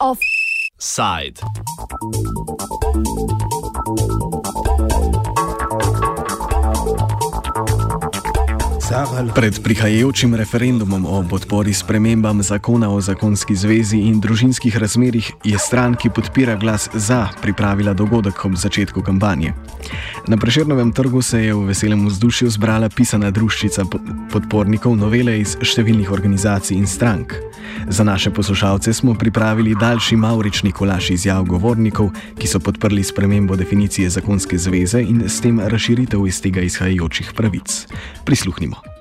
Offside. Pred prihajajočim referendumom o podpori spremembam zakona o zakonski zvezi in družinskih razmerih je stran, ki podpira glas za, pripravila dogodek ob začetku kampanje. Na preširnovem trgu se je v veselem vzdušju zbrala pisana druščica podpornikov novele iz številnih organizacij in strank. Za naše poslušalce smo pripravili daljši maurični kolaž izjav govornikov, ki so podprli spremembo definicije zakonske zveze in s tem razširitev iz tega izhajajočih pravic. Prisluhnimo.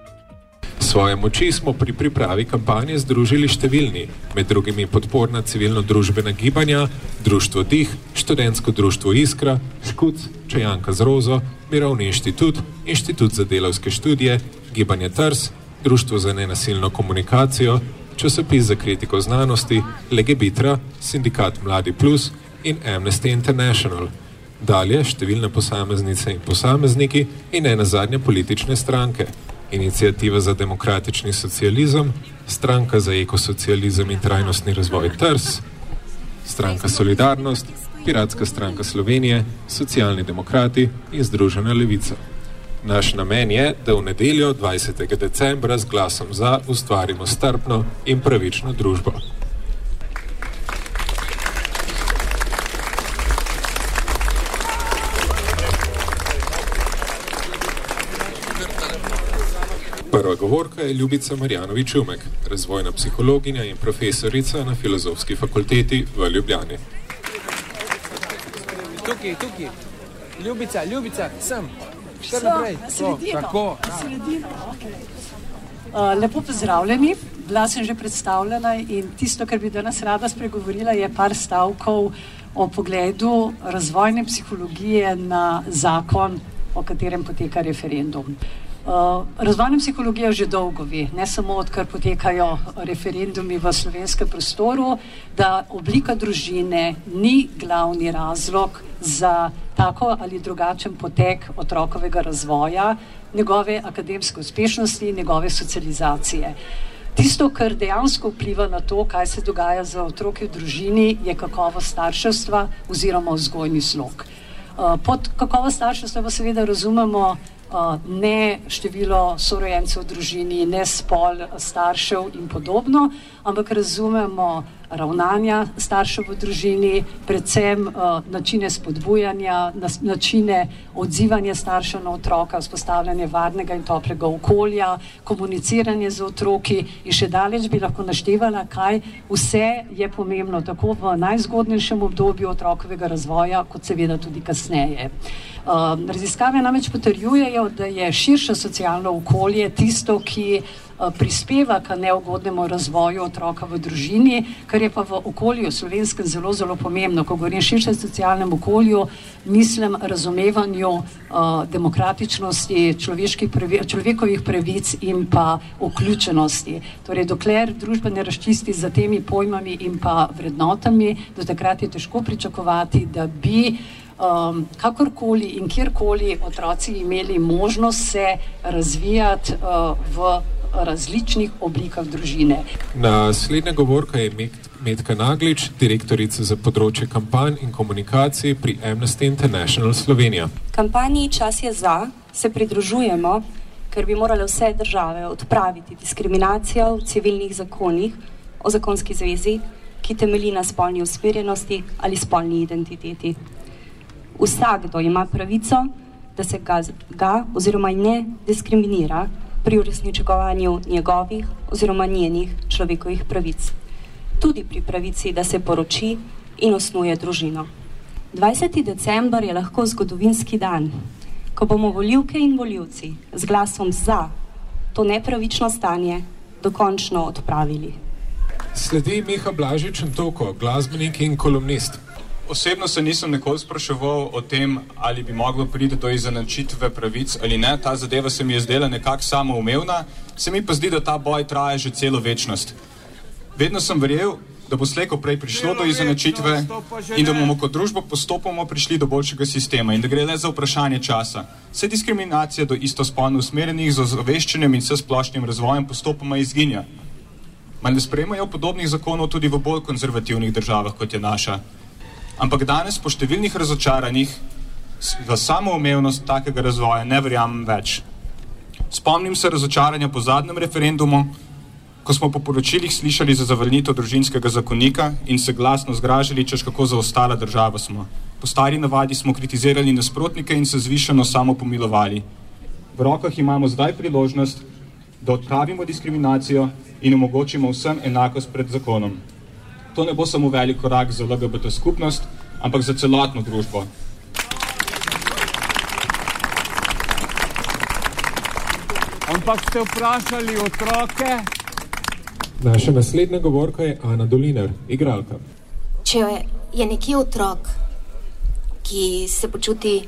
Svoje moči smo pri pripravi kampanje združili številni, med drugimi podporna civilno-družbena gibanja, Društvo Dih, študentsko društvo Iskra, Škuc, Čajanka z Rozo, Mirovni inštitut, Inštitut za delovske študije, Gibanje Trs, Društvo za nenasilno komunikacijo, časopis za kritiko znanosti, Legebitra, Sindikat Mladi Plus in Amnesty International. Dalje številne posameznice in posamezniki in ena zadnja politične stranke. Inicijativa za demokratični socializem, Stranka za ekosocializem in trajnostni razvoj TRS, Stranka Solidarnost, Piratska stranka Slovenije, Socialni demokrati in Združena levica. Naš namen je, da v nedeljo 20. decembra z glasom za ustvarimo strpno in pravično družbo. Prva govorka je Ljubica Marjanovič Umek, razvojna psihologinja in profesorica na Filozofski fakulteti v Ljubljani. Tukaj, tukaj. Ljubica, ljubica, sem. Še naprej. Tako. Uh, lepo pozdravljeni. Bila sem že predstavljena in tisto, kar bi danes rada spregovorila, je par stavkov o pogledu razvojne psihologije na zakon, o katerem poteka referendum. Uh, razvojna psihologija že dolgo ve, ne samo odkar potekajo referendumi v slovenskem prostoru, da oblika družine ni glavni razlog za tako ali drugačen potek otrokovega razvoja, njegove akademske uspešnosti, njegove socializacije. Tisto, kar dejansko vpliva na to, kaj se dogaja z otroki v družini, je kakovost starševstva oziroma vzgojni slog. Uh, pod kakovost starševstva pa seveda razumemo ne število sorojencev v družini, ne spol staršev in podobno, ampak razumemo ravnanja staršev v družini, predvsem uh, načine spodbujanja, nas, načine odzivanja staršev na otroka, vzpostavljanje varnega in toplega okolja, komuniciranje z otroki in še daleč bi lahko naštevala, kaj vse je pomembno tako v najzgodnejšem obdobju otrokovega razvoja, kot seveda tudi kasneje. Uh, raziskave namreč potrjujejo, da je širše socialno okolje tisto, ki uh, prispeva k neugodnemu razvoju otroka v družini, kar je pa v okolju slovenskem zelo, zelo pomembno. Ko govorim o širšem socialnem okolju, mislim razumevanju uh, demokratičnosti, pravi, človekovih pravic in pa vključenosti. Torej, dokler družba ne razčisti za temi pojmami in pa vrednotami, do takrat je težko pričakovati, da bi um, kakorkoli in kjerkoli otroci imeli možnost se razvijati uh, v različnih oblikah družine. Naslednja govorka je Medka Naglič, direktorica za področje kampanj in komunikacij pri Amnesty International Slovenija. Kampanji Čas je za se pridružujemo, ker bi morale vse države odpraviti diskriminacijo v civilnih zakonih o zakonski zvezi, ki temelji na spolni usmerjenosti ali spolni identiteti vsakdo ima pravico, da se ga, ga oziroma ne diskriminira pri uresničevanju njegovih oziroma njenih človekovih pravic. Tudi pri pravici, da se poroči in osnuje družino. 20. december je lahko zgodovinski dan, ko bomo voljivke in voljivci z glasom za to nepravično stanje dokončno odpravili. Sledi Miha Blažič in Toko, glasbenik in kolumnist. Osebno se nisem nikoli spraševal o tem, ali bi moglo priti do izenačitve pravic ali ne. Ta zadeva se mi je zdela nekako samoumevna, se mi pa zdi, da ta boj traja že celo večnost. Vedno sem verjel, da bo slejko prej prišlo do izenačitve in da bomo kot družba postopoma prišli do boljšega sistema in da gre le za vprašanje časa. Vse diskriminacija do istospolno usmerjenih z ozaveščenjem in vse splošnim razvojem postopoma izginja. Mar ne sprejemajo podobnih zakonov tudi v bolj konzervativnih državah, kot je naša? Ampak danes po številnih razočaranjih v samoumevnost takega razvoja ne verjamem več. Spomnim se razočaranja po zadnjem referendumu, ko smo po poročilih slišali za zavrnitev družinskega zakonika in se glasno zgražali, češ kako zaostala država smo. Po stari navadi smo kritizirali nasprotnike in se zvišeno samo pomilovali. V rokah imamo zdaj priložnost, da odpravimo diskriminacijo in omogočimo vsem enakost pred zakonom. To ne bo samo velik korak za LGBT skupnost, ampak za celotno družbo. Ampak ste vprašali otroke? Naša naslednja govorka je Ana Dolinar, igralka. Če je nekje otrok, ki se počuti,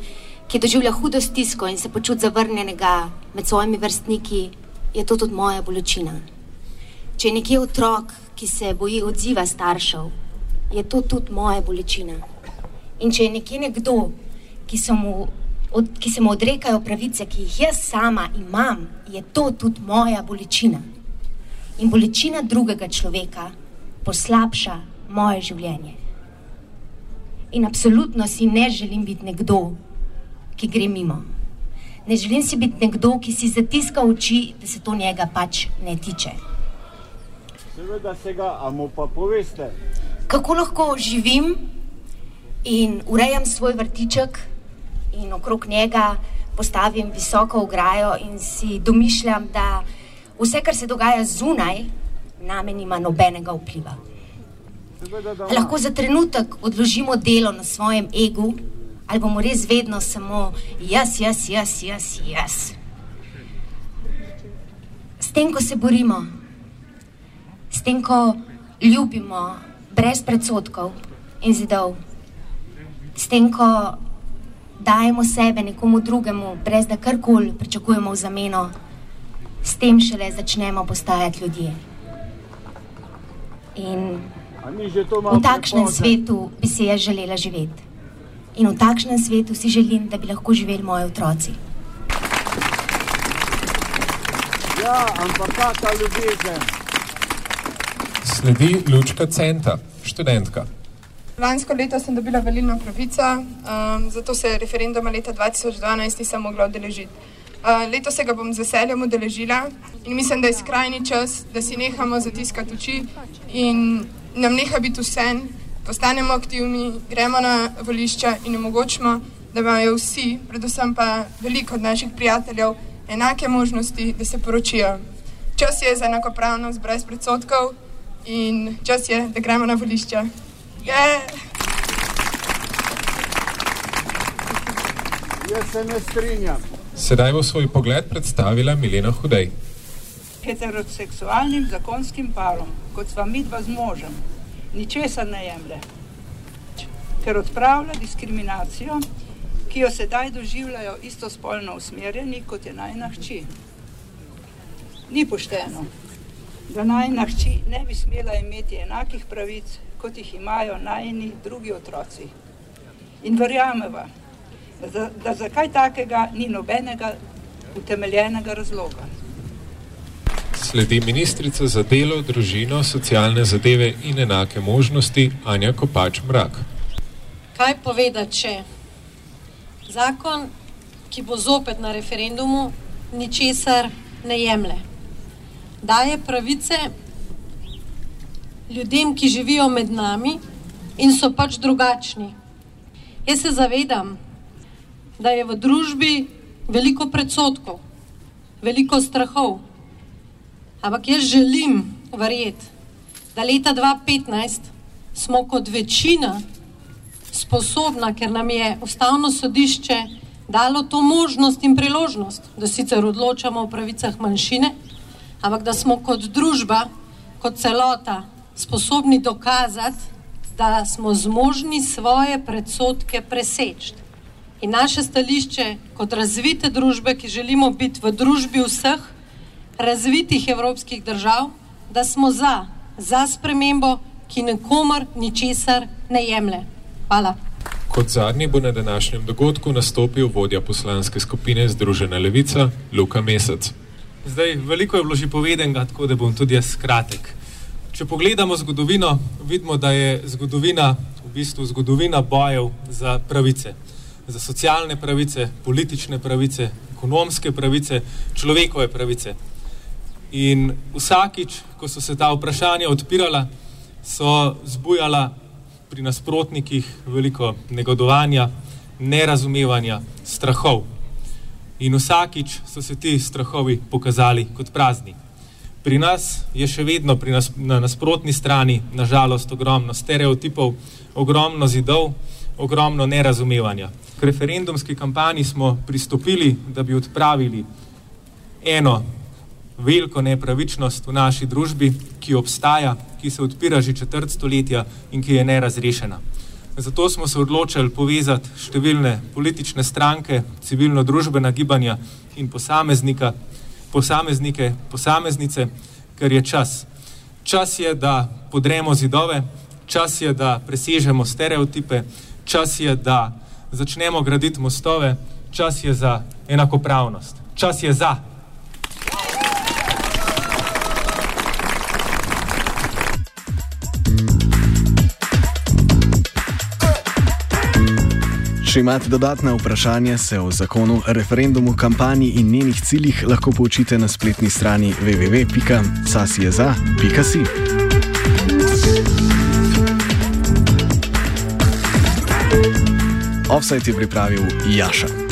ki doživlja hudo stisko in se počuti zavrnjenega med svojimi vrstniki, je to tudi moja bolečina. Če je nekje otrok, ki se boji odziva staršev, je to tudi moja bolečina. In če je nekje nekdo, ki se mu, od, ki se mu odrekajo pravice, ki jih jaz sama imam, je to tudi moja bolečina. In bolečina drugega človeka poslabša moje življenje. In absolutno si ne želim biti nekdo, ki gre mimo. Ne želim si biti nekdo, ki si zatiska oči, da se to njega pač ne tiče. Seveda se ga, a mu pa poveste. Kako lahko živim in urejam svoj vrtiček in okrog njega postavim visoko ograjo in si domišljam, da vse, kar se dogaja zunaj, name nima nobenega vpliva. Lahko za trenutek odložimo delo na svojem egu, ali bomo res vedno samo jaz, jaz, jaz, jaz, jaz. S tem, ko se borimo, tem, ko ljubimo brez predsotkov in zidov, s tem, ko dajemo sebe nekomu drugemu, brez da karkoli pričakujemo v zameno, s tem šele začnemo postajati ljudje. In v takšnem svetu bi si jaz želela živeti. In v takšnem svetu si želim, da bi lahko živeli moji otroci. Ja, ampak kakšna ljubezen. Sledi Lučka Centa, študentka. Lansko leto sem dobila volilno pravico, um, zato se referenduma leta 2012 nisem mogla udeležiti. Uh, leto se ga bom z veseljem udeležila in mislim, da je skrajni čas, da si nehamo zatiskati oči in nam neha biti vse, postanemo aktivni, gremo na volišča in omogočimo, da imajo vsi, predvsem pa veliko od naših prijateljev, enake možnosti, da se poročijo. Čas je za enakopravnost brez predsotkov in čas je, da gremo na volišča. Yeah. Jaz se ne strinjam. Sedaj bo svoj pogled predstavila Milena Hudej. Heteroseksualnim zakonskim parom, kot sva mi dva z možem, ničesar ne jemlje, ker odpravlja diskriminacijo, ki jo sedaj doživljajo istospolno usmerjeni, kot je najna hči. Ni pošteno, da najna hči ne bi smela imeti enakih pravic, kot jih imajo najni drugi otroci. In verjameva, da, za, da za kaj takega ni nobenega utemeljenega razloga. Sledi ministrica za delo, družino, socialne zadeve in enake možnosti Anja Kopač Mrak. Kaj povedati, če zakon, ki bo zopet na referendumu, ničesar ne jemlje? Daje pravice ljudem, ki živijo med nami in so pač drugačni. Jaz se zavedam, da je v družbi veliko predsotkov, veliko strahov, ampak jaz želim verjeti, da leta 2015 smo kot večina sposobna, ker nam je ustavno sodišče dalo to možnost in priložnost, da sicer odločamo o pravicah manjšine, ampak da smo kot družba, kot celota sposobni dokazati, da smo zmožni svoje predsotke preseči. In naše stališče kot razvite družbe, ki želimo biti v družbi vseh razvitih evropskih držav, da smo za, za spremembo ki nikomor ničesar ne jemlje. Hvala. Kot zadnji bo na današnjem dogodku nastopil vodja poslanske skupine Združena levica Luka Mesec. Zdaj, veliko je bilo že povedenega, tako da bom tudi jaz kratek. Če pogledamo zgodovino, vidimo, da je zgodovina v bistvu zgodovina bojev za pravice. Za socialne pravice, politične pravice, ekonomske pravice, človekove pravice. In vsakič, ko so se ta vprašanja odpirala, so zbujala pri nasprotnikih veliko negodovanja, nerazumevanja, strahov. In vsakič so se ti strahovi pokazali kot prazni. Pri nas je še vedno nas, na nasprotni strani, nažalost, ogromno stereotipov, ogromno zidov, ogromno nerazumevanja. K referendumski kampanji smo pristopili, da bi odpravili eno veliko nepravičnost v naši družbi, ki obstaja, ki se odpira že četrt stoletja in ki je nerazrešena. Zato smo se odločili povezati številne politične stranke, civilno-družbena gibanja in posameznika, posameznike, posameznice, ker je čas. Čas je, da podremo zidove, čas je, da presežemo stereotipe, čas je, da začnemo graditi mostove, čas je za enakopravnost, čas je za. Če imate dodatna vprašanja, se o zakonu, referendumu, kampanji in njenih ciljih lahko poučite na spletni strani www.sasjeza.si. Offside je pripravil Jaša.